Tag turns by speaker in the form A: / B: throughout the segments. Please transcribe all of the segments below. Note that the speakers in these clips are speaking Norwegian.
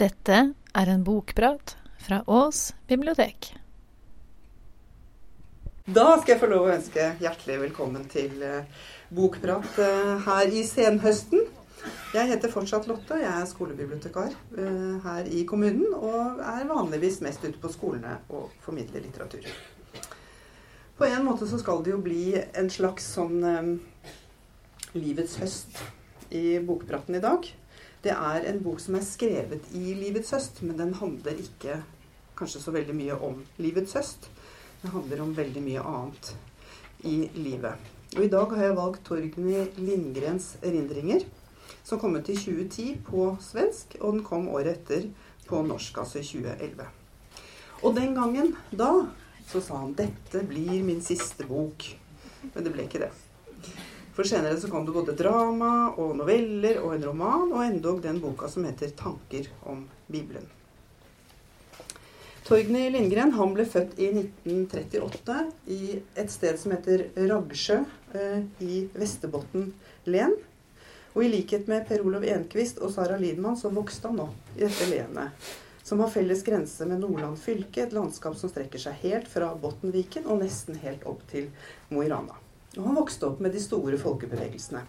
A: Dette er en bokprat fra Ås bibliotek.
B: Da skal jeg få lov å ønske hjertelig velkommen til eh, bokprat eh, her i senhøsten. Jeg heter fortsatt Lotte, jeg er skolebibliotekar eh, her i kommunen og er vanligvis mest ute på skolene og formidler litteratur. På en måte så skal det jo bli en slags sånn livets høst i bokpraten i dag. Det er en bok som er skrevet i livets høst, men den handler ikke kanskje så veldig mye om livets høst. Den handler om veldig mye annet i livet. Og i dag har jeg valgt Torgny Lindgrens erindringer, som kom ut i 2010 på svensk, og den kom året etter på norsk, altså i 2011. Og den gangen, da, så sa han 'dette blir min siste bok'. Men det ble ikke det. For senere så kom det både drama og noveller og en roman, og endog den boka som heter 'Tanker om Bibelen'. Torgny Lindgren han ble født i 1938 i et sted som heter Ragsjø eh, i Vesterbotten len. Og i likhet med Per Olov Enquist og Sara Lidman så vokste han opp i dette lenet, som har felles grense med Nordland fylke, et landskap som strekker seg helt fra Bottenviken og nesten helt opp til Mo i Rana. Og han vokste opp med de store folkebevegelsene.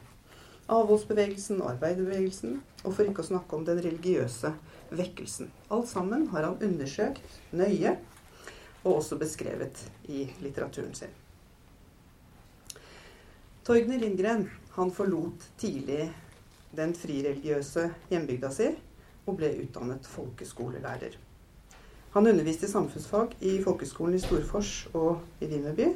B: Avholdsbevegelsen arbeiderbevegelsen, og for ikke å snakke om den religiøse vekkelsen. Alt sammen har han undersøkt nøye, og også beskrevet i litteraturen sin. Torgny Lindgren han forlot tidlig den frireligiøse hjembygda si og ble utdannet folkeskolelærer. Han underviste i samfunnsfag i folkeskolen i Storfors og i Vimmerby,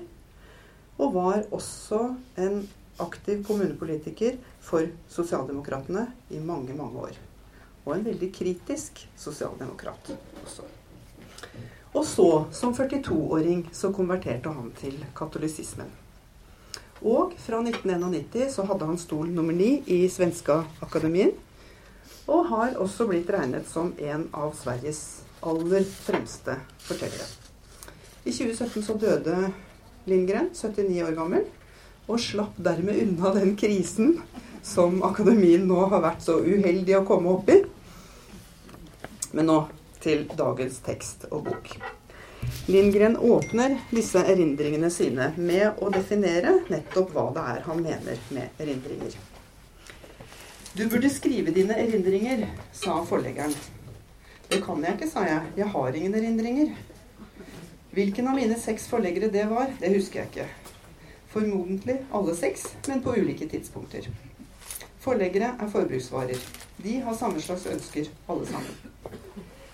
B: og var også en aktiv kommunepolitiker for Sosialdemokratene i mange, mange år. Og en veldig kritisk sosialdemokrat også. Og så, som 42-åring, så konverterte han til katolisismen. Og fra 1991 så hadde han stol nummer ni i Svenska Akademien. Og har også blitt regnet som en av Sveriges aller fremste fortellere. I 2017 så døde Lindgren, 79 år gammel, og slapp dermed unna den krisen som akademien nå har vært så uheldig å komme opp i. Men nå til dagens tekst og bok. Lindgren åpner disse erindringene sine med å definere nettopp hva det er han mener med erindringer. Du burde skrive dine erindringer, sa forleggeren. Det kan jeg ikke, sa jeg. Jeg har ingen erindringer. Hvilken av mine seks forleggere det var, det husker jeg ikke. Formodentlig alle seks, men på ulike tidspunkter. Forleggere er forbruksvarer. De har samme slags ønsker, alle sammen.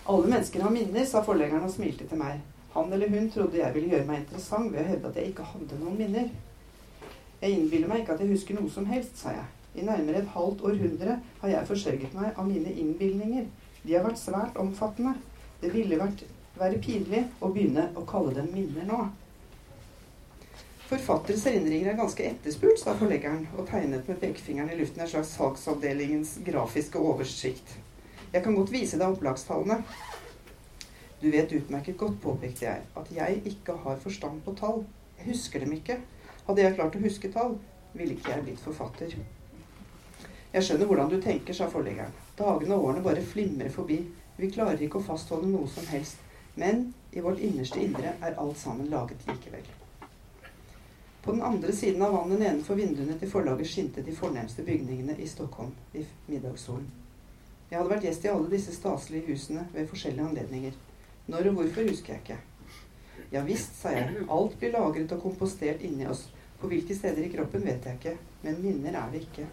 B: Alle mennesker har minner, sa forleggeren og smilte til meg. Han eller hun trodde jeg ville gjøre meg interessant ved å hevde at jeg ikke hadde noen minner. Jeg innbiller meg ikke at jeg husker noe som helst, sa jeg. I nærmere et halvt århundre har jeg forsørget meg av mine innbilninger. De har vært svært omfattende. Det ville vært, være pinlig å begynne å kalle dem minner nå. Forfatteres erindringer er ganske etterspurt, sa forleggeren og tegnet med pekefingeren i luften en slags salgsavdelingens grafiske oversikt. Jeg kan godt vise deg opplagstallene. Du vet utmerket godt, påpekte jeg, at jeg ikke har forstand på tall. Jeg husker dem ikke. Hadde jeg klart å huske tall, ville ikke jeg blitt forfatter. Jeg skjønner hvordan du tenker, sa forleggeren. Dagene og årene bare flimrer forbi. Vi klarer ikke å fastholde noe som helst. Men i vårt innerste indre er alt sammen laget likevel. På den andre siden av vannet nedenfor vinduene til forlaget skinte de fornemste bygningene i Stockholm i middagssolen. Jeg hadde vært gjest i alle disse staselige husene ved forskjellige anledninger. Når og hvorfor husker jeg ikke. Ja visst, sa jeg. Alt blir lagret og kompostert inni oss. På hvilke steder i kroppen vet jeg ikke, men minner er det ikke.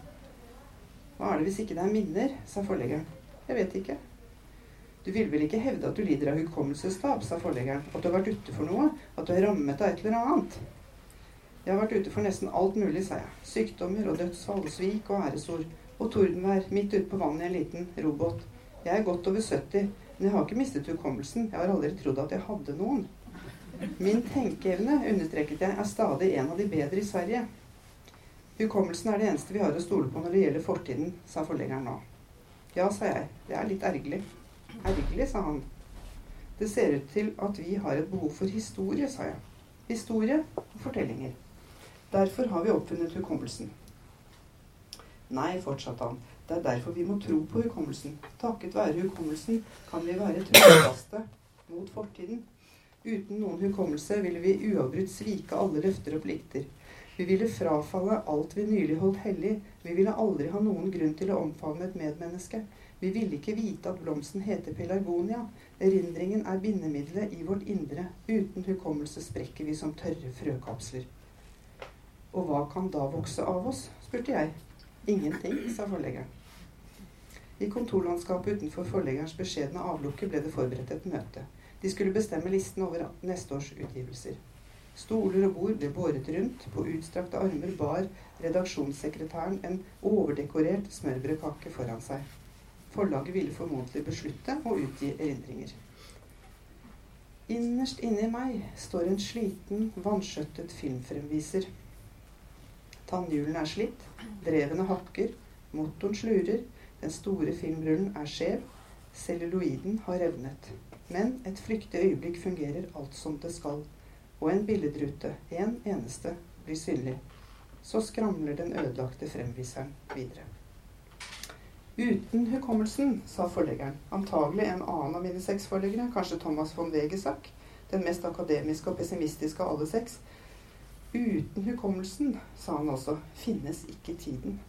B: Hva er det hvis ikke det er minner? sa forleggeren. Jeg vet ikke. Du vil vel ikke hevde at du lider av hukommelsestap, sa forleggeren. At du har vært ute for noe? At du er rammet av et eller annet? Jeg har vært ute for nesten alt mulig, sa jeg. Sykdommer og dødsfall, svik og æresord. Og tordenvær midt ute på vannet i en liten robåt. Jeg er godt over 70, men jeg har ikke mistet hukommelsen. Jeg har aldri trodd at jeg hadde noen. Min tenkeevne, understreket jeg, er stadig en av de bedre i Sverige. Hukommelsen er det eneste vi har å stole på når det gjelder fortiden, sa forleggeren nå. Ja, sa jeg. Det er litt ergerlig. Ergerlig, sa han. Det ser ut til at vi har et behov for historie, sa jeg. Historie og fortellinger. Derfor har vi oppfunnet hukommelsen. Nei, fortsatte han, Det er derfor vi må tro på hukommelsen. Takket være hukommelsen kan vi være trofaste mot fortiden. Uten noen hukommelse ville vi uavbrutt svike alle løfter og plikter. Vi ville frafalle alt vi nylig holdt hellig. Vi ville aldri ha noen grunn til å omfavne et medmenneske. Vi ville ikke vite at blomsten heter pelargonia. Erindringen er bindemiddelet i vårt indre. Uten hukommelse sprekker vi som tørre frøkapsler. Og hva kan da vokse av oss? spurte jeg. Ingenting, sa forleggeren. I kontorlandskapet utenfor forleggerens beskjedne avlukke ble det forberedt et møte. De skulle bestemme listen over neste års utgivelser. Stoler og bord ble båret rundt. På utstrakte armer bar redaksjonssekretæren en overdekorert smørbrødkake foran seg. Forlaget ville formodentlig beslutte å utgi erindringer. Innerst inni meg står en sliten, vanskjøttet filmfremviser. Tannhjulene er slitt, drevene hakker, motoren slurer, den store filmrullen er skjev, celluloiden har revnet. Men et flyktig øyeblikk fungerer alt som det skal, og en billedrute, en eneste, blir synlig. Så skramler den ødelagte fremviseren videre. Uten hukommelsen, sa forleggeren. Antagelig en annen av mine seks forleggere, kanskje Thomas von Wegesack, den mest akademiske og pessimistiske av alle seks. Uten hukommelsen, sa han også, finnes ikke tiden.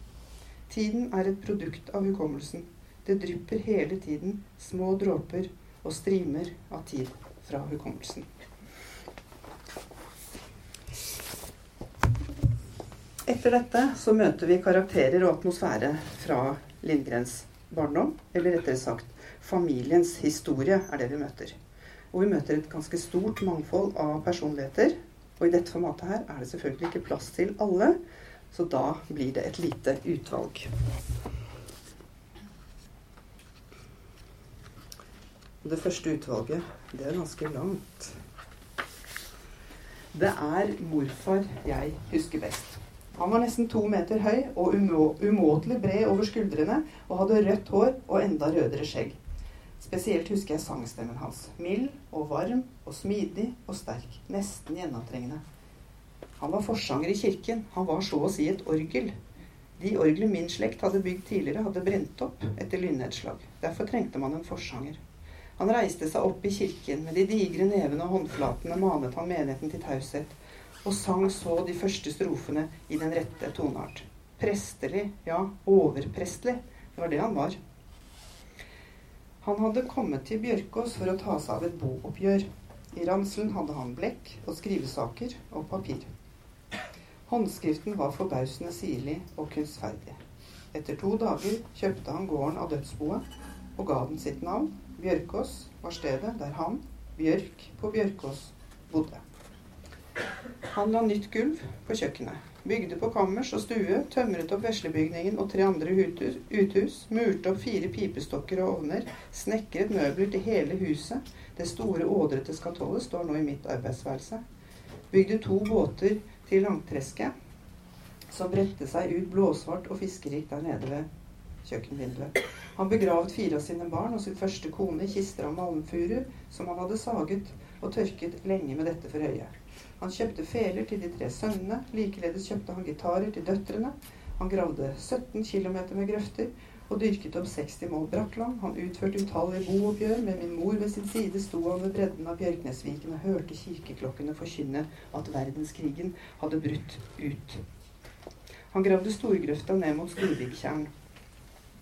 B: Tiden er et produkt av hukommelsen. Det drypper hele tiden små dråper og strimer av tid fra hukommelsen. Etter dette så møter vi karakterer og atmosfære fra Lindgrens barndom. Eller rettere sagt familiens historie er det vi møter. Og vi møter et ganske stort mangfold av personligheter. Og i dette formatet her er det selvfølgelig ikke plass til alle, så da blir det et lite utvalg. Det første utvalget, det er ganske langt. Det er morfar jeg husker best. Han var nesten to meter høy og umåtelig bred over skuldrene og hadde rødt hår og enda rødere skjegg. Spesielt husker jeg sangstemmen hans. Mild og varm og smidig og sterk. Nesten gjennomtrengende. Han var forsanger i kirken. Han var så å si et orgel. De orgler min slekt hadde bygd tidligere, hadde brent opp etter lynnedslag. Derfor trengte man en forsanger. Han reiste seg opp i kirken. Med de digre nevene og håndflatene manet han menigheten til taushet og sang så de første strofene i den rette toneart. Prestelig, ja, overprestelig. Det var det han var. Han hadde kommet til Bjørkås for å ta seg av et booppgjør. I ranselen hadde han blekk og skrivesaker og papir. Håndskriften var forbausende sirlig og kunstferdig. Etter to dager kjøpte han gården av dødsboet og ga den sitt navn. Bjørkås var stedet der han, Bjørk på Bjørkås, bodde. Han la nytt gulv på kjøkkenet. Bygde på kammers og stue, tømret opp veslebygningen og tre andre uthus, murte opp fire pipestokker og ovner, snekret møbler til hele huset. Det store, ådrete skatollet står nå i mitt arbeidsværelse. Bygde to båter til langtresket, som bredte seg ut blåsvart og fiskerikt der nede ved kjøkkenvinduet. Han begravet fire av sine barn og sin første kone i kister av malmfuru, som han hadde saget og tørket lenge med dette for øye. Han kjøpte feler til de tre sønnene. Likeledes kjøpte han gitarer til døtrene. Han gravde 17 km med grøfter og dyrket opp 60 mål brakkland. Han utførte utallige booppgjør. Med min mor ved sin side sto han ved bredden av Bjørknesviken og hørte kirkeklokkene forkynne at verdenskrigen hadde brutt ut. Han gravde storgrøfta ned mot Storviktjern.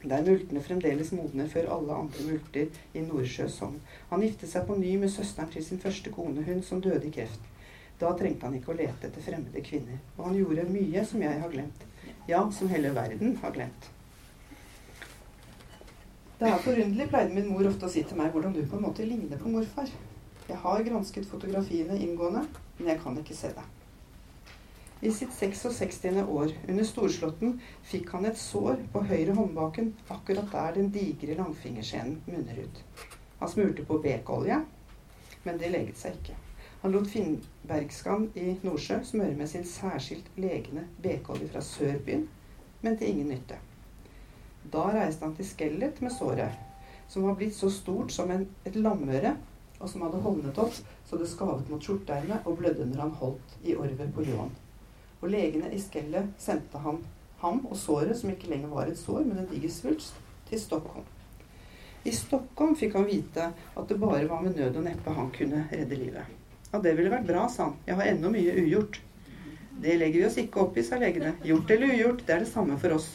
B: Der multene fremdeles modner før alle andre multer i Nordsjø sogn. Han giftet seg på ny med søsteren til sin første kone, hun som døde i kreft. Da trengte han ikke å lete etter fremmede kvinner. Og han gjorde mye som jeg har glemt. Ja, som hele verden har glemt. Det er forunderlig, pleide min mor ofte å si til meg, hvordan du på en måte ligner på morfar. Jeg har gransket fotografiene inngående, men jeg kan ikke se det. I sitt 66. år, under storslåtten, fikk han et sår på høyre håndbaken, akkurat der den digre langfingerskjenen munner ut. Han smurte på bekolje, men det leget seg ikke. Han lot Finnbergskan i Nordsjø smøre med sin særskilt legende bekolje fra sørbyen, men til ingen nytte. Da reiste han til Skellet med såret, som var blitt så stort som en, et lammøre, og som hadde hovnet opp så det skavet mot skjorteermet og blødde når han holdt i orvet på ljåen. Og legene i Skellet sendte han ham og såret, som ikke lenger var et sår, men en diger svulst, til Stockholm. I Stockholm fikk han vite at det bare var med nød og neppe han kunne redde livet. Ja, det ville vært bra, sa han. Jeg har ennå mye ugjort. Det legger vi oss ikke opp i, sa legene. Gjort eller ugjort, det er det samme for oss.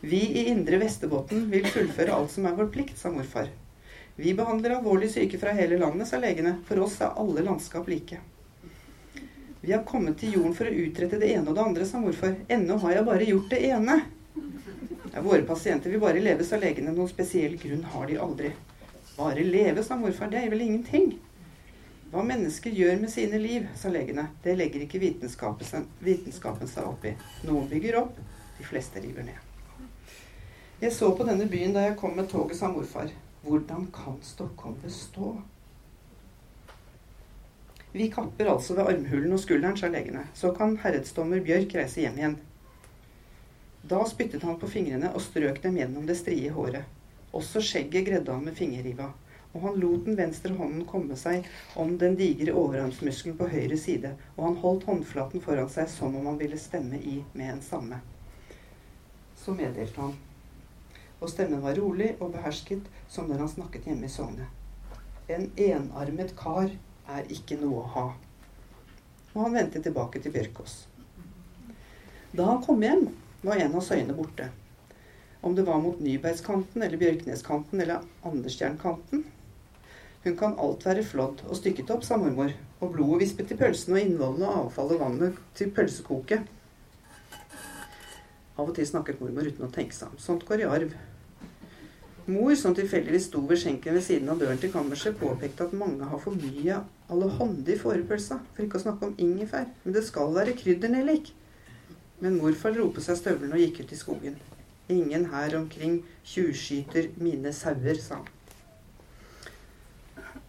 B: Vi i Indre Vesterbotn vil fullføre alt som er vår plikt, sa morfar. Vi behandler alvorlig syke fra hele landet, sa legene. For oss er alle landskap like. Vi har kommet til jorden for å utrette det ene og det andre, sa morfar. Ennå har jeg bare gjort det ene. Ja, våre pasienter vil bare leve, sa legene. Noen spesiell grunn har de aldri. Bare leve, sa morfar. Det er vel ingenting. Hva mennesker gjør med sine liv, sa legene, det legger ikke vitenskapen, vitenskapen seg opp i. Noen bygger opp, de fleste river ned. Jeg så på denne byen da jeg kom med toget, sa morfar. Hvordan kan Stockholm bestå? Vi kapper altså ved armhulen og skulderen, sa legene. Så kan herredsdommer Bjørk reise hjem igjen. Da spyttet han på fingrene og strøk dem gjennom det strie håret. Også skjegget gredde han med fingerriva. Og han lot den venstre hånden komme seg om den digre overarmsmuskelen på høyre side, og han holdt håndflaten foran seg som om han ville stemme i med en samme. Så meddelte han. Og stemmen var rolig og behersket, som når han snakket hjemme i sognet. En enarmet kar er ikke noe å ha. Og han vendte tilbake til Bjørkås. Da han kom hjem, var en av søyene borte. Om det var mot Nybergskanten eller Bjørkneskanten eller Anderstjernkanten. Hun kan alt være flådd og stykket opp, sa mormor, og blodet vispet i pølsene og innvollene og avfallet vannet til pølsekoket. Av og til snakket mormor uten å tenke seg om. Sånt går i arv. Mor, som tilfeldigvis sto ved skjenken ved siden av døren til kammerset, påpekte at mange har for mye allehånde i fårepølsa, for ikke å snakke om ingefær. Men det skal være krydder, Nellik. Men morfar dro på seg støvlene og gikk ut i skogen. Ingen her omkring tjuvskyter mine sauer, sa han.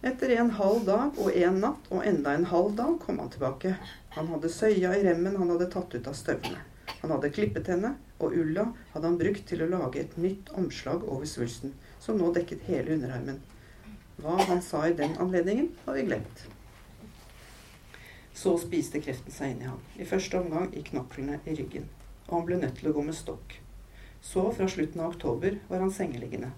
B: Etter en halv dag og en natt og enda en halv dag kom han tilbake. Han hadde søya i remmen han hadde tatt ut av støvlene. Han hadde klippet henne, og ulla hadde han brukt til å lage et nytt omslag over svulsten, som nå dekket hele underarmen. Hva han sa i den anledningen, har vi glemt. Så spiste kreften seg inn i ham, i første omgang i knoklene i ryggen, og han ble nødt til å gå med stokk. Så, fra slutten av oktober, var han sengeliggende.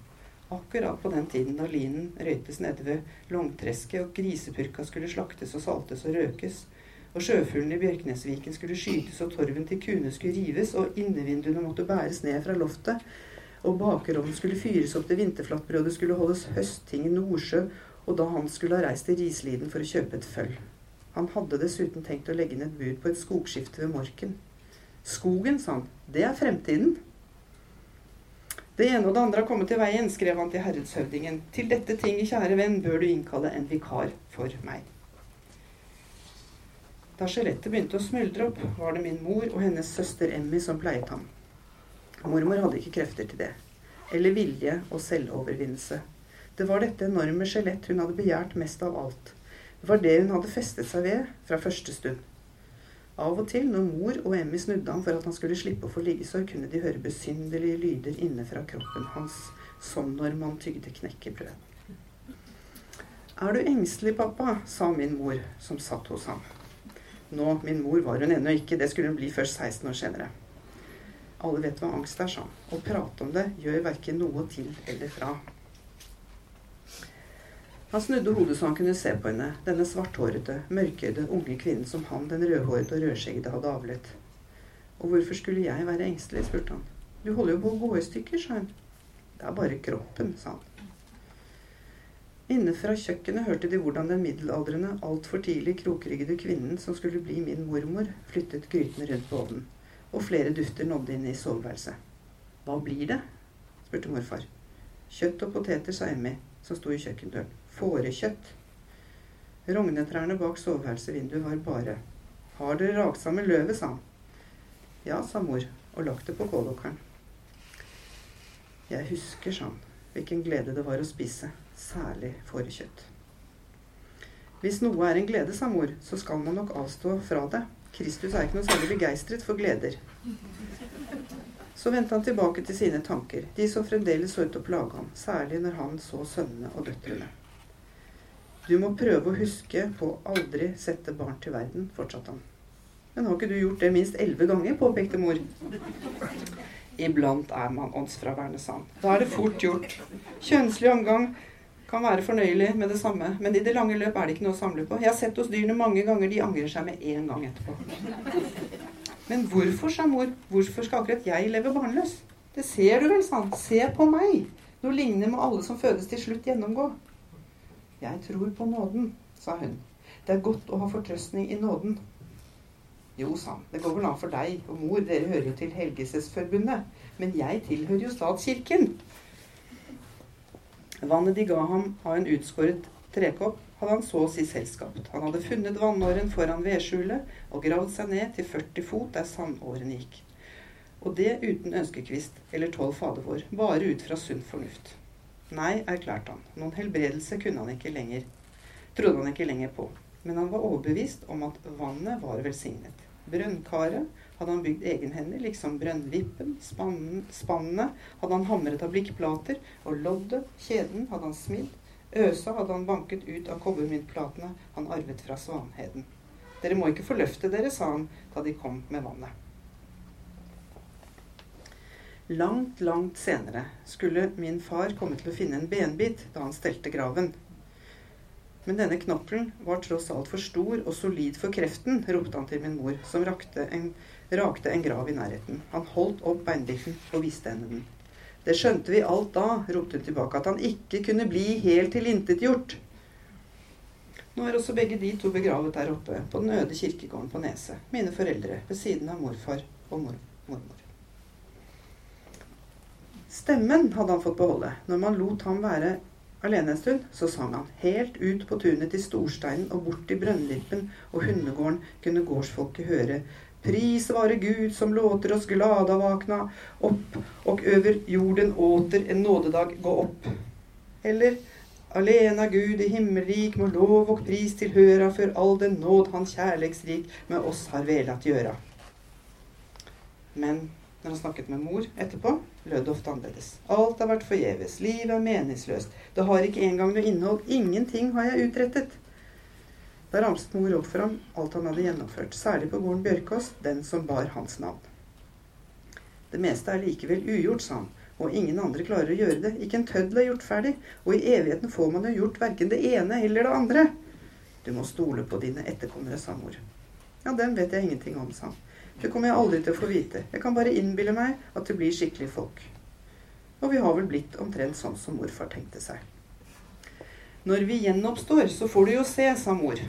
B: Akkurat på den tiden da linen røytes nede ved Longtresket og grisepurka skulle slaktes og saltes og røkes, og sjøfuglene i Bjørknesviken skulle skytes, og torven til kuene skulle rives, og innevinduene måtte bæres ned fra loftet, og bakerovnen skulle fyres opp til vinterflattbrødet, skulle holdes høstting i Nordsjø, og da han skulle ha reist til Risliden for å kjøpe et føll. Han hadde dessuten tenkt å legge ned et bud på et skogskifte ved Morken. Skogen, sa han, det er fremtiden. Det ene og det andre har kommet til veien, skrev han til herredshøvdingen. Til dette tinget, kjære venn, bør du innkalle en vikar for meg. Da skjelettet begynte å smuldre opp, var det min mor og hennes søster Emmy som pleiet ham. Mormor hadde ikke krefter til det. Eller vilje og selvovervinnelse. Det var dette enorme skjelett hun hadde begjært mest av alt. Det var det hun hadde festet seg ved fra første stund. Av og til, når mor og Emmy snudde ham for at han skulle slippe å få liggesår, kunne de høre besynderlige lyder inne fra kroppen hans, som når man tygde knekkebrød. Er du engstelig, pappa? sa min mor, som satt hos ham. Nå, min mor var hun ennå ikke, det skulle hun bli først 16 år senere. Alle vet hva angst er, sa Å prate om det gjør verken noe til eller fra. Han snudde hodet så han kunne se på henne, denne svarthårete, mørkøyde unge kvinnen som han, den rødhårete og rødskjeggede, hadde avlet. Og hvorfor skulle jeg være engstelig, spurte han. Du holder jo på å gå i stykker, sa hun. Det er bare kroppen, sa han. Inne fra kjøkkenet hørte de hvordan den middelaldrende, altfor tidlig krokryggede kvinnen som skulle bli min mormor, flyttet grytene rundt på ovnen, og flere dufter nådde inn i soveværelset. Hva blir det? spurte morfar. Kjøtt og poteter, sa Emmy, som sto i kjøkkendøren. Fårekjøtt. Rognetrærne bak soveværelsesvinduet var bare. Har dere raksamme løvet, sa han. Ja, sa mor, og lagt det på kålokkeren. Jeg husker, sa han, hvilken glede det var å spise særlig fårekjøtt. Hvis noe er en glede, sa mor, så skal man nok avstå fra det. Kristus er ikke noe særlig begeistret for gleder. Så vendte han tilbake til sine tanker, de som fremdeles så ut til å plage ham, særlig når han så sønnene og døtrene. Du må prøve å huske på å aldri sette barn til verden, fortsatte han. Men har ikke du gjort det minst elleve ganger, påpekte mor. Iblant er man åndsfraværende, sa han. Da er det fort gjort. Kjønnslig omgang kan være fornøyelig med det samme, men i det lange løp er det ikke noe å samle på. Jeg har sett hos dyrene mange ganger, de angrer seg med en gang etterpå. Men hvorfor, sa mor, hvorfor skal akkurat jeg leve barnløs? Det ser du vel, sa han. Se på meg. Noe lignende må alle som fødes til slutt gjennomgå. Jeg tror på nåden, sa hun. Det er godt å ha fortrøstning i nåden. Jo, sa han, det går vel an for deg og mor, dere hører jo til Helgesesforbundet. Men jeg tilhører jo statskirken. Vannet de ga ham av en utskåret trekopp, hadde han så å si selskapt. Han hadde funnet vannåren foran vedskjulet og gravd seg ned til 40 fot der sandåren gikk. Og det uten ønskekvist eller tolv fader vår, bare ut fra sunn fornuft. Nei, erklærte han, noen helbredelse kunne han ikke lenger, trodde han ikke lenger på. Men han var overbevist om at vannet var velsignet. Brønnkaret hadde han bygd egenhendig, liksom brønnvippen, spannene hadde han hamret av blikkplater, og loddet, kjeden, hadde han smidd. Øsa hadde han banket ut av kobbermyntplatene han arvet fra Svanheden. Dere må ikke forløfte dere, sa han da de kom med vannet. Langt, langt senere skulle min far komme til å finne en benbit da han stelte graven. Men denne knokkelen var tross alt for stor og solid for kreften, ropte han til min mor, som rakte en, rakte en grav i nærheten. Han holdt opp beinbiten og viste henne den. Det skjønte vi alt da, ropte hun tilbake, at han ikke kunne bli helt tilintetgjort. Nå er også begge de to begravet der oppe, på den øde kirkegården på Neset. Mine foreldre, ved siden av morfar og mor mormor. Stemmen hadde han fått beholde når man lot ham være alene en stund, så sang han. Helt ut på tunet til Storsteinen og bort til Brønnlippen og hundegården kunne gårdsfolket høre. Pris vare Gud som låter oss glada vakna opp, og over jorden åter en nådedag gå opp. Eller Alena Gud i himmelrik må lov og pris tilhøra for all den nåd Han kjærleiksrik med oss har velat gjøra. Men når han snakket med mor etterpå, lød det ofte annerledes. Alt har vært forgjeves. Livet er meningsløst. Det har ikke engang noe innhold. Ingenting har jeg utrettet. Da ramset mor opp for ham alt han hadde gjennomført, særlig på gården Bjørkås, den som bar hans navn. Det meste er likevel ugjort, sa han, og ingen andre klarer å gjøre det. Ikke en tøddel er gjort ferdig, og i evigheten får man jo gjort verken det ene eller det andre. Du må stole på dine etterkommere, sa mor. Ja, dem vet jeg ingenting om, sa han. Det kommer jeg aldri til å få vite. Jeg kan bare innbille meg at det blir skikkelige folk. Og vi har vel blitt omtrent sånn som morfar tenkte seg. Når vi gjenoppstår, så får du jo se, sa mor.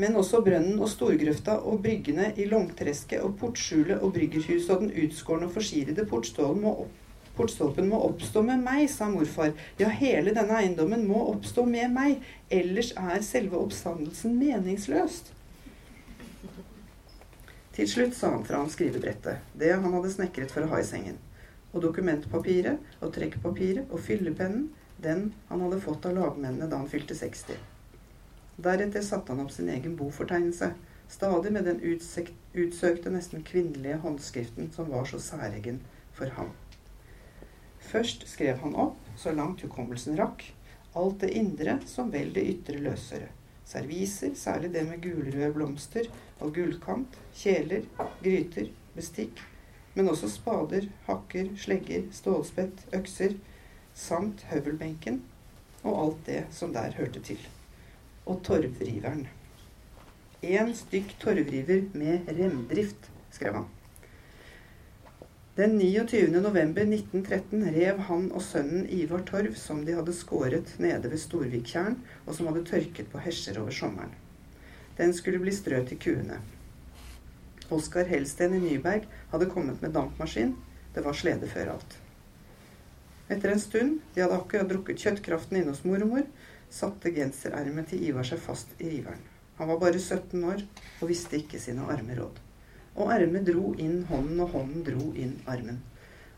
B: Men også brønnen og storgrøfta og bryggene i Longtresket og portskjulet og bryggerhuset og den utskårne og forsirede portstålen må opp Portstolpen må oppstå med meg, sa morfar. Ja, hele denne eiendommen må oppstå med meg. Ellers er selve oppstandelsen meningsløst. Til slutt sa han fra om skrivebrettet, det han hadde snekret for å ha i sengen, og dokumentpapiret og trekkpapiret og fyllepennen, den han hadde fått av lagmennene da han fylte 60. Deretter satte han opp sin egen bofortegnelse, stadig med den utsøkte, nesten kvinnelige håndskriften som var så særegen for ham. Først skrev han opp, så langt hukommelsen rakk, alt det indre som vel det ytre løsøre. Serviser, særlig det med gulrøde blomster og gullkant, kjeler, gryter, bestikk, men også spader, hakker, slegger, stålspett, økser, samt høvelbenken og alt det som der hørte til. Og torvriveren. Én stykk torvriver med remdrift, skrev han. Den 29. november 1913 rev han og sønnen Ivar Torv, som de hadde skåret nede ved Storviktjern, og som hadde tørket på hesjer over sommeren. Den skulle bli strø til kuene. Oskar Helsten i Nyberg hadde kommet med dampmaskin. Det var slede før alt. Etter en stund, de hadde akkurat drukket kjøttkraften inne hos mormor, satte genserermet til Ivar seg fast i riveren. Han var bare 17 år og visste ikke sine arme råd og ermet dro inn hånden, og hånden dro inn armen.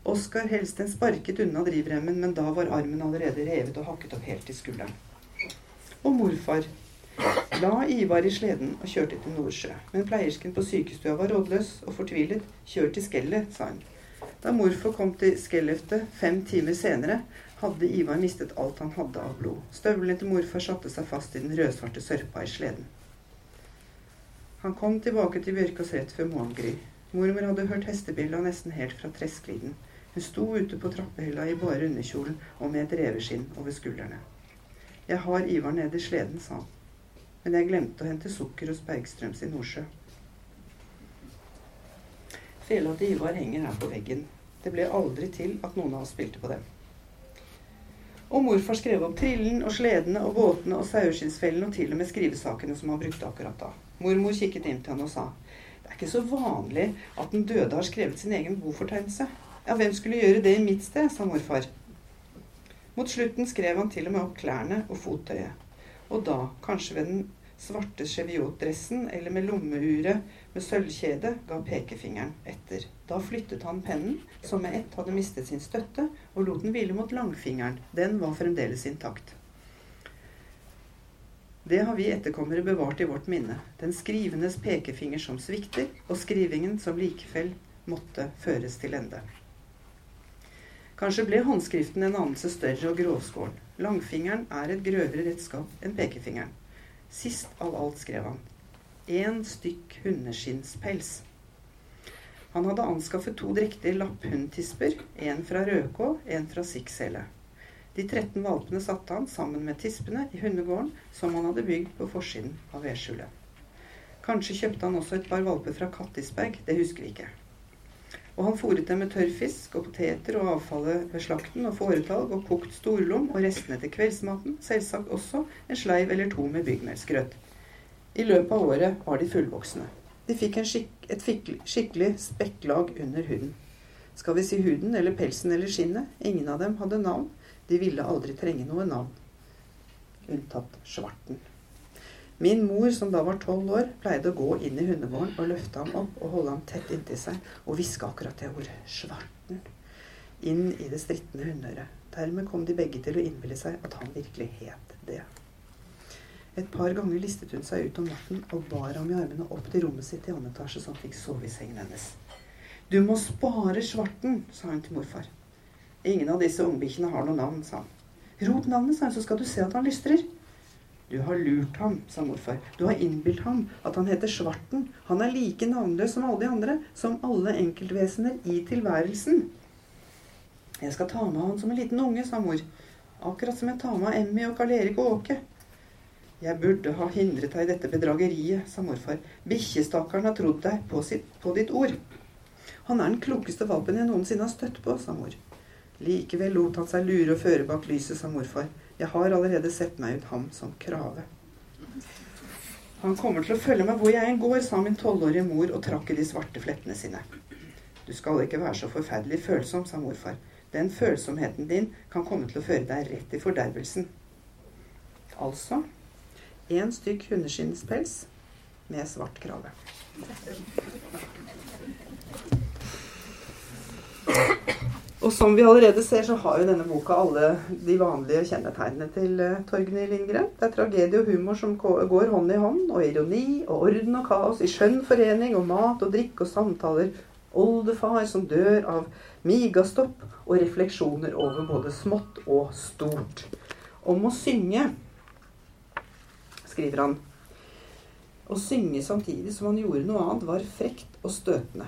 B: Oskar Helsten sparket unna drivremmen, men da var armen allerede revet og hakket opp helt til skulderen. Og morfar la Ivar i sleden og kjørte til Nordsjø. Men pleiersken på sykestua var rådløs og fortvilet. Kjør til Skellet, sa hun. Da morfar kom til Skellefte fem timer senere, hadde Ivar mistet alt han hadde av blod. Støvlene til morfar satte seg fast i den rødsvarte sørpa i sleden. Han kom tilbake til Bjørkas rett før morgengry. Mormor hadde hørt hestebilla nesten helt fra Treskliden. Hun sto ute på trappehylla i bare underkjolen og med et reveskinn over skuldrene. Jeg har Ivar nede i sleden, sa han. Men jeg glemte å hente sukker hos Bergstrøms i Nordsjø. Fela til Ivar henger her på veggen. Det ble aldri til at noen av oss spilte på dem. Og morfar skrev opp trillen og sledene og båtene og saueskinnsfellen og til og med skrivesakene som han brukte akkurat da. Mormor kikket inn til han og sa det er ikke så vanlig at den døde har skrevet sin egen bofortegnelse. Ja, hvem skulle gjøre det i mitt sted, sa morfar. Mot slutten skrev han til og med opp klærne og fottøyet. Og da, kanskje ved den svarte cheviot-dressen eller med lommeuret med sølvkjede, ga pekefingeren etter. Da flyttet han pennen, som med ett hadde mistet sin støtte, og lot den hvile mot langfingeren. Den var fremdeles intakt. Det har vi etterkommere bevart i vårt minne. Den skrivendes pekefinger som svikter, og skrivingen som likevel måtte føres til ende. Kanskje ble håndskriften en anelse større og grovskåren. Langfingeren er et grøvere redskap enn pekefingeren. Sist av alt skrev han én stykk hundeskinnspels. Han hadde anskaffet to drektige lapphundtisper, en fra Røkå, en fra Sikksele. De 13 valpene satte han sammen med tispene i hundegården som han hadde bygd på forsiden av vedskjulet. Kanskje kjøpte han også et par valper fra Kattisberg, det husker vi ikke. Og han fôret dem med tørrfisk og poteter og avfallet ved slakten og fåretalg og kokt storlom og restene til kveldsmaten, selvsagt også en sleiv eller to med byggmelsgrøt. I løpet av året var de fullvoksne. De fikk skik et skikkelig spekklag under huden. Skal vi si huden eller pelsen eller skinnet? Ingen av dem hadde navn. De ville aldri trenge noe navn. Unntatt svarten. Min mor, som da var tolv år, pleide å gå inn i hundegården og løfte ham opp og holde ham tett inntil seg og hviske akkurat det ordet 'svarten' inn i det strittende hundeøret. Dermed kom de begge til å innbille seg at han virkelig het det. Et par ganger listet hun seg ut om natten og bar ham i armene opp til rommet sitt i annen etasje, så han fikk sove i sengen hennes. Du må spare svarten, sa hun til morfar. Ingen av disse ungbikkjene har noe navn, sa han. Rop navnet, sa hun, så skal du se at han lystrer. Du har lurt ham, sa morfar. Du har innbilt ham at han heter Svarten. Han er like navnløs som alle de andre, som alle enkeltvesener i tilværelsen. Jeg skal ta med han som en liten unge, sa mor. Akkurat som jeg tar med Emmy og Karl Erik og Åke. Jeg burde ha hindret deg i dette bedrageriet, sa morfar. Bikkjestakkaren har trodd deg på, sitt, på ditt ord. Han er den klokeste valpen jeg noensinne har støtt på, sa mor. Likevel lot han seg lure og føre bak lyset, sa morfar. Jeg har allerede sett meg ut ham som krave. Han kommer til å følge meg hvor jeg enn går, sa min tolvårige mor og trakk i de svarte flettene sine. Du skal ikke være så forferdelig følsom, sa morfar. Den følsomheten din kan komme til å føre deg rett i fordervelsen. Altså én stykk hundeskinnspels med svart krave. Og som vi allerede ser, så har jo denne boka alle de vanlige kjennetegnene til uh, Torgny Lindgren. Det er tragedie og humor som går hånd i hånd, og ironi og orden og kaos i skjønn forening og mat og drikk og samtaler. Oldefar som dør av migastopp og refleksjoner over både smått og stort. Om å synge, skriver han. Å synge samtidig som han gjorde noe annet, var frekt og støtende.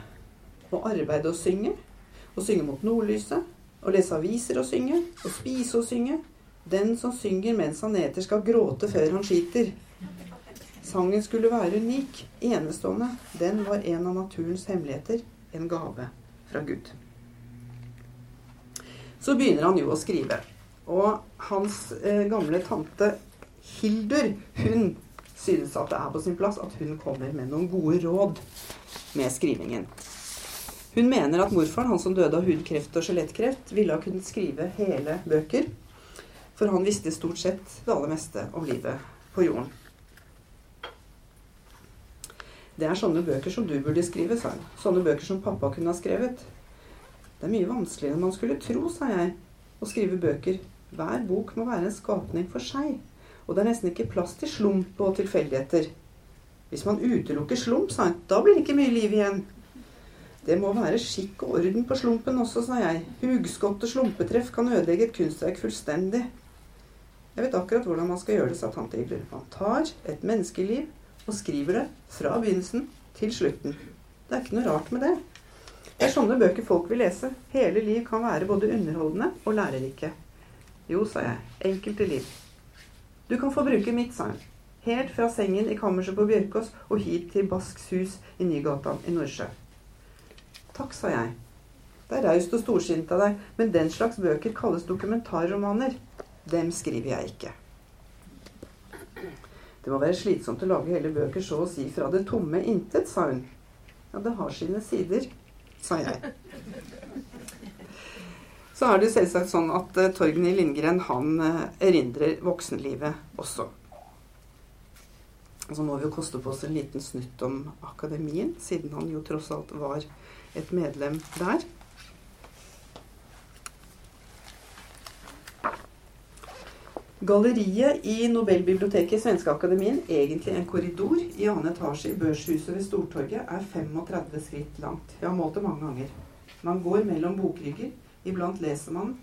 B: Å arbeide og synge å synge mot nordlyset, å lese aviser og synge, å spise og synge. Den som synger mens han eter, skal gråte før han skiter. Sangen skulle være unik, enestående. Den var en av naturens hemmeligheter, en gave fra Gud. Så begynner han jo å skrive. Og hans eh, gamle tante Hildur, hun synes at det er på sin plass at hun kommer med noen gode råd med skrivingen. Hun mener at morfaren, han som døde av hudkreft og skjelettkreft, ville ha kunnet skrive hele bøker. For han visste stort sett det aller meste om livet på jorden. Det er sånne bøker som du burde skrive, sa hun. Sånne bøker som pappa kunne ha skrevet. Det er mye vanskeligere enn man skulle tro, sa jeg, å skrive bøker. Hver bok må være en skapning for seg. Og det er nesten ikke plass til slump og tilfeldigheter. Hvis man utelukker slump, sa hun, da blir det ikke mye liv igjen. Det må være skikk og orden på slumpen også, sa jeg. Hugskott og slumpetreff kan ødelegge et kunstverk fullstendig. Jeg vet akkurat hvordan man skal gjøre det, sa tante Iglur. Man tar et menneskeliv og skriver det fra begynnelsen til slutten. Det er ikke noe rart med det. Det er sånne bøker folk vil lese. Hele liv kan være både underholdende og lærerike. Jo, sa jeg. Enkelte liv. Du kan få bruke mitt, sa hun. Helt fra sengen i kammerset på Bjørkås og hit til Basks hus i Nygata i Nordsjø. Takk, sa jeg. Det er raust og storsint av deg, men den slags bøker kalles dokumentarromaner. Dem skriver jeg ikke. Det må være slitsomt å lage hele bøker så å si fra det tomme intet, sa hun. Ja, det har sine sider, sa jeg. Så er det selvsagt sånn at uh, Torgny Lindgren han uh, erindrer voksenlivet også. Så må vi jo koste på oss en liten snutt om akademien, siden han jo tross alt var et medlem der. Galleriet i Nobelbiblioteket i Svenske Akademien, egentlig en korridor i annen etasje i Børshuset ved Stortorget, er 35 skritt langt. Jeg har målt det mange ganger. Man går mellom bokrygger. Iblant leser man,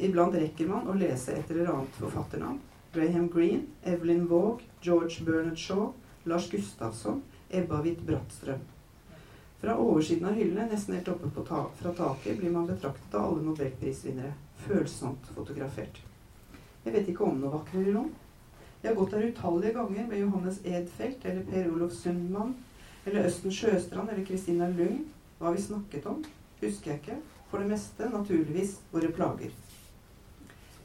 B: iblant rekker man å lese et eller annet forfatternavn. Graham Greene, Evelyn Waugh, George Bernard Shaw, Lars Gustavsson, Ebba Witt Brattstrøm. Fra oversiden av hyllene, nesten helt oppe ta fra taket, blir man betraktet av alle nobelprisvinnere. Følsomt fotografert. Jeg vet ikke om noe vakrere rom. Jeg har gått der utallige ganger med Johannes Edfeldt eller Per Olof Sundmann eller Østen Sjøstrand eller Kristina Lung. Hva vi snakket om, husker jeg ikke. For det meste naturligvis våre plager.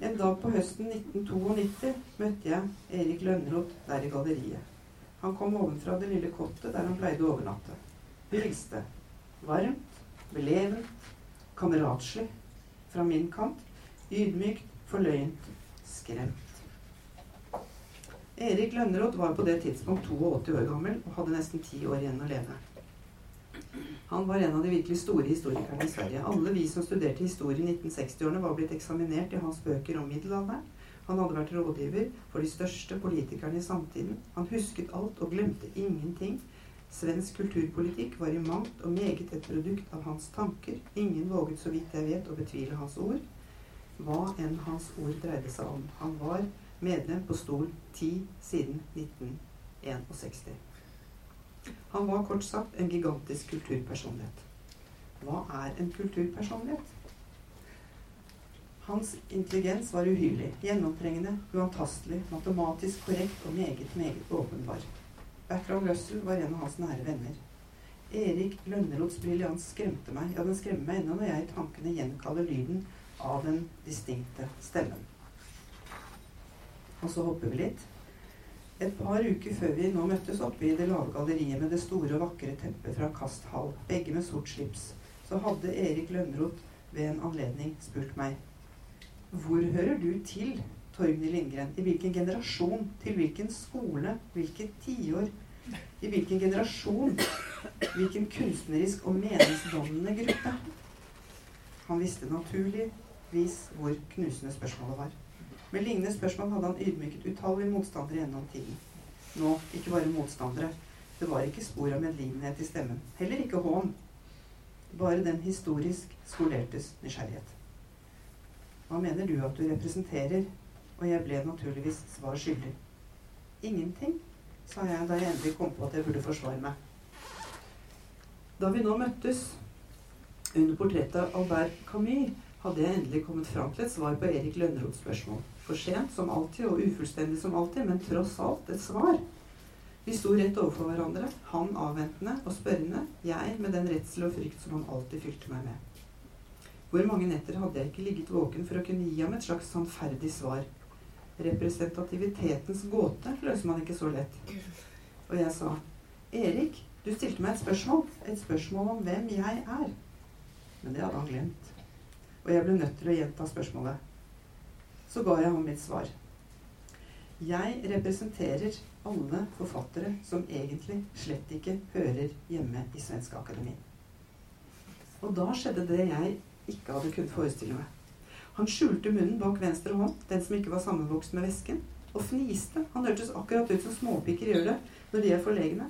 B: En dag på høsten 1992 møtte jeg Erik Lønneroth der i galleriet. Han kom ovenfra det lille kottet der han pleide å overnatte. Hilste. Varmt, belevent, kameratslig fra min kant. Ydmykt, forløyent, skremt. Erik Lønneroth var på det tidspunkt 82 år gammel og hadde nesten ti år igjen å leve. Han var en av de virkelig store historikerne i Sverige. Alle vi som studerte historie i 1960-årene, var blitt eksaminert i hans bøker om middelalderen. Han hadde vært rådgiver for de største politikerne i samtiden. Han husket alt og glemte ingenting. Svensk kulturpolitikk var i mangt og meget et produkt av hans tanker. Ingen våget, så vidt jeg vet, å betvile hans ord. Hva enn hans ord dreide seg om. Han var medlem på stol 10 siden 1961. Han var kort sagt en gigantisk kulturpersonlighet. Hva er en kulturpersonlighet? Hans intelligens var uhyrlig, gjennomtrengende, uantastelig, matematisk korrekt og meget, meget åpenbar. Bertrand Russell var en av hans nære venner. Erik Lønneroths briljans skremte meg. Ja, den skremmer meg ennå når jeg i tankene gjenkaller lyden av den distinkte stemmen. Og så hopper vi litt. Et par uker før vi nå møttes oppe i det lave galleriet med det store og vakre teppet fra Kast Hall, begge med sort slips, så hadde Erik Lønneroth ved en anledning spurt meg Hvor hører du til, Torgny Lindgren? I hvilken generasjon? Til hvilken skole? Hvilket tiår? I hvilken generasjon? Hvilken kunstnerisk og meningsdannende gruppe? Han visste naturligvis hvor knusende spørsmålet var. Med lignende spørsmål hadde han ydmyket utallige motstandere gjennom tiden. Nå ikke bare motstandere. Det var ikke spor av medlidenhet i stemmen. Heller ikke hån. Bare den historisk skolertes nysgjerrighet. Hva mener du at du representerer? Og jeg ble naturligvis svar skyldig. Ingenting, sa jeg da jeg endelig kom på at jeg burde forsvare meg. Da vi nå møttes under portrettet av Albert Camus, hadde jeg endelig kommet fram til et svar på Erik Lønneroths spørsmål. For sent som alltid, og ufullstendig som alltid, men tross alt et svar. Vi sto rett overfor hverandre, han avventende og spørrende, jeg med den redsel og frykt som han alltid fylte meg med. Hvor mange netter hadde jeg ikke ligget våken for å kunne gi ham et slags sannferdig svar? Representativitetens gåte løser man ikke så lett. Og jeg sa, Erik, du stilte meg et spørsmål. Et spørsmål om hvem jeg er. Men det hadde han glemt. Og jeg ble nødt til å gjenta spørsmålet så ga jeg ham mitt svar. Jeg representerer alle forfattere som egentlig slett ikke hører hjemme i Svenske Akademi. Og da skjedde det jeg ikke hadde kunnet forestille meg. Han skjulte munnen bak venstre hånd, den som ikke var sammenvokst med vesken, og fniste. Han hørtes akkurat ut som småpiker gjør det når de er forlegne.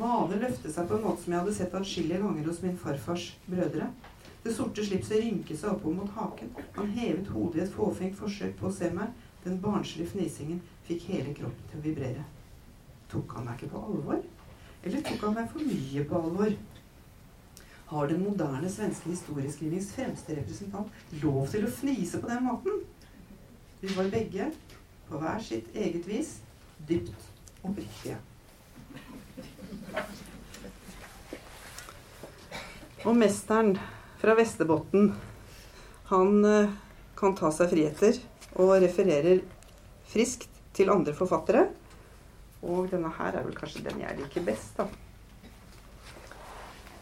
B: Mane løftet seg på en måte som jeg hadde sett atskillige ganger hos min farfars brødre. Det sorte slipset rynket seg oppover mot haken. Han hevet hodet i et fåfengt forsøk på å se meg. Den barnslige fnisingen fikk hele kroppen til å vibrere. Tok han meg ikke på alvor? Eller tok han meg for mye på alvor? Har den moderne svenske historieskrivings fremste representant lov til å fnise på den måten? Vi var begge, på hver sitt eget vis, dypt oppriktige. Og mesteren fra Vesterbotn, han eh, kan ta seg friheter og refererer friskt til andre forfattere. Og denne her er vel kanskje den jeg liker best, da.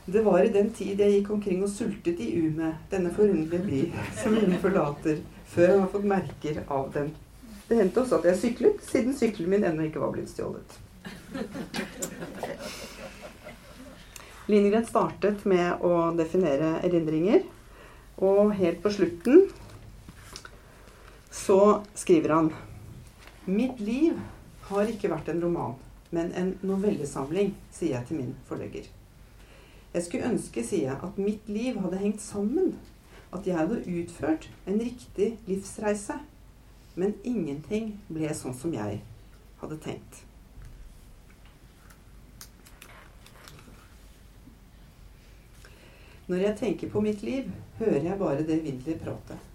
B: Det var i den tid jeg gikk omkring og sultet i umet, denne forunderlige by som ingen forlater, før han har fått merker av den. Det hendte også at jeg syklet, siden sykkelen min ennå ikke var blitt stjålet. Lindgren startet med å definere erindringer, og helt på slutten så skriver han Mitt liv har ikke vært en roman, men en novellesamling, sier jeg til min forlegger. Jeg skulle ønske, sier jeg, at mitt liv hadde hengt sammen. At jeg hadde utført en riktig livsreise. Men ingenting ble sånn som jeg hadde tenkt. Når jeg tenker på mitt liv, hører jeg bare det evinnelige pratet.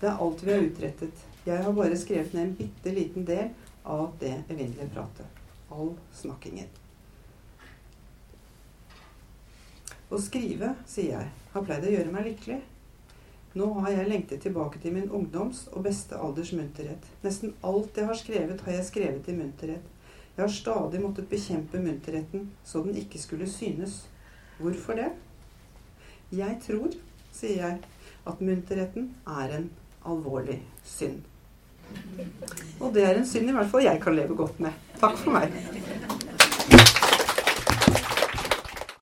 B: Det er alt vi har utrettet. Jeg har bare skrevet ned en bitte liten del av det evinnelige pratet. All snakkingen. Å skrive, sier jeg, har pleid å gjøre meg lykkelig. Nå har jeg lengtet tilbake til min ungdoms og beste alders munterhet. Nesten alt jeg har skrevet, har jeg skrevet i munterhet. Jeg har stadig måttet bekjempe munterheten så den ikke skulle synes. Hvorfor det? Jeg tror, sier jeg, at munterheten er en alvorlig synd. Og det er en synd i hvert fall jeg kan leve godt med. Takk for meg.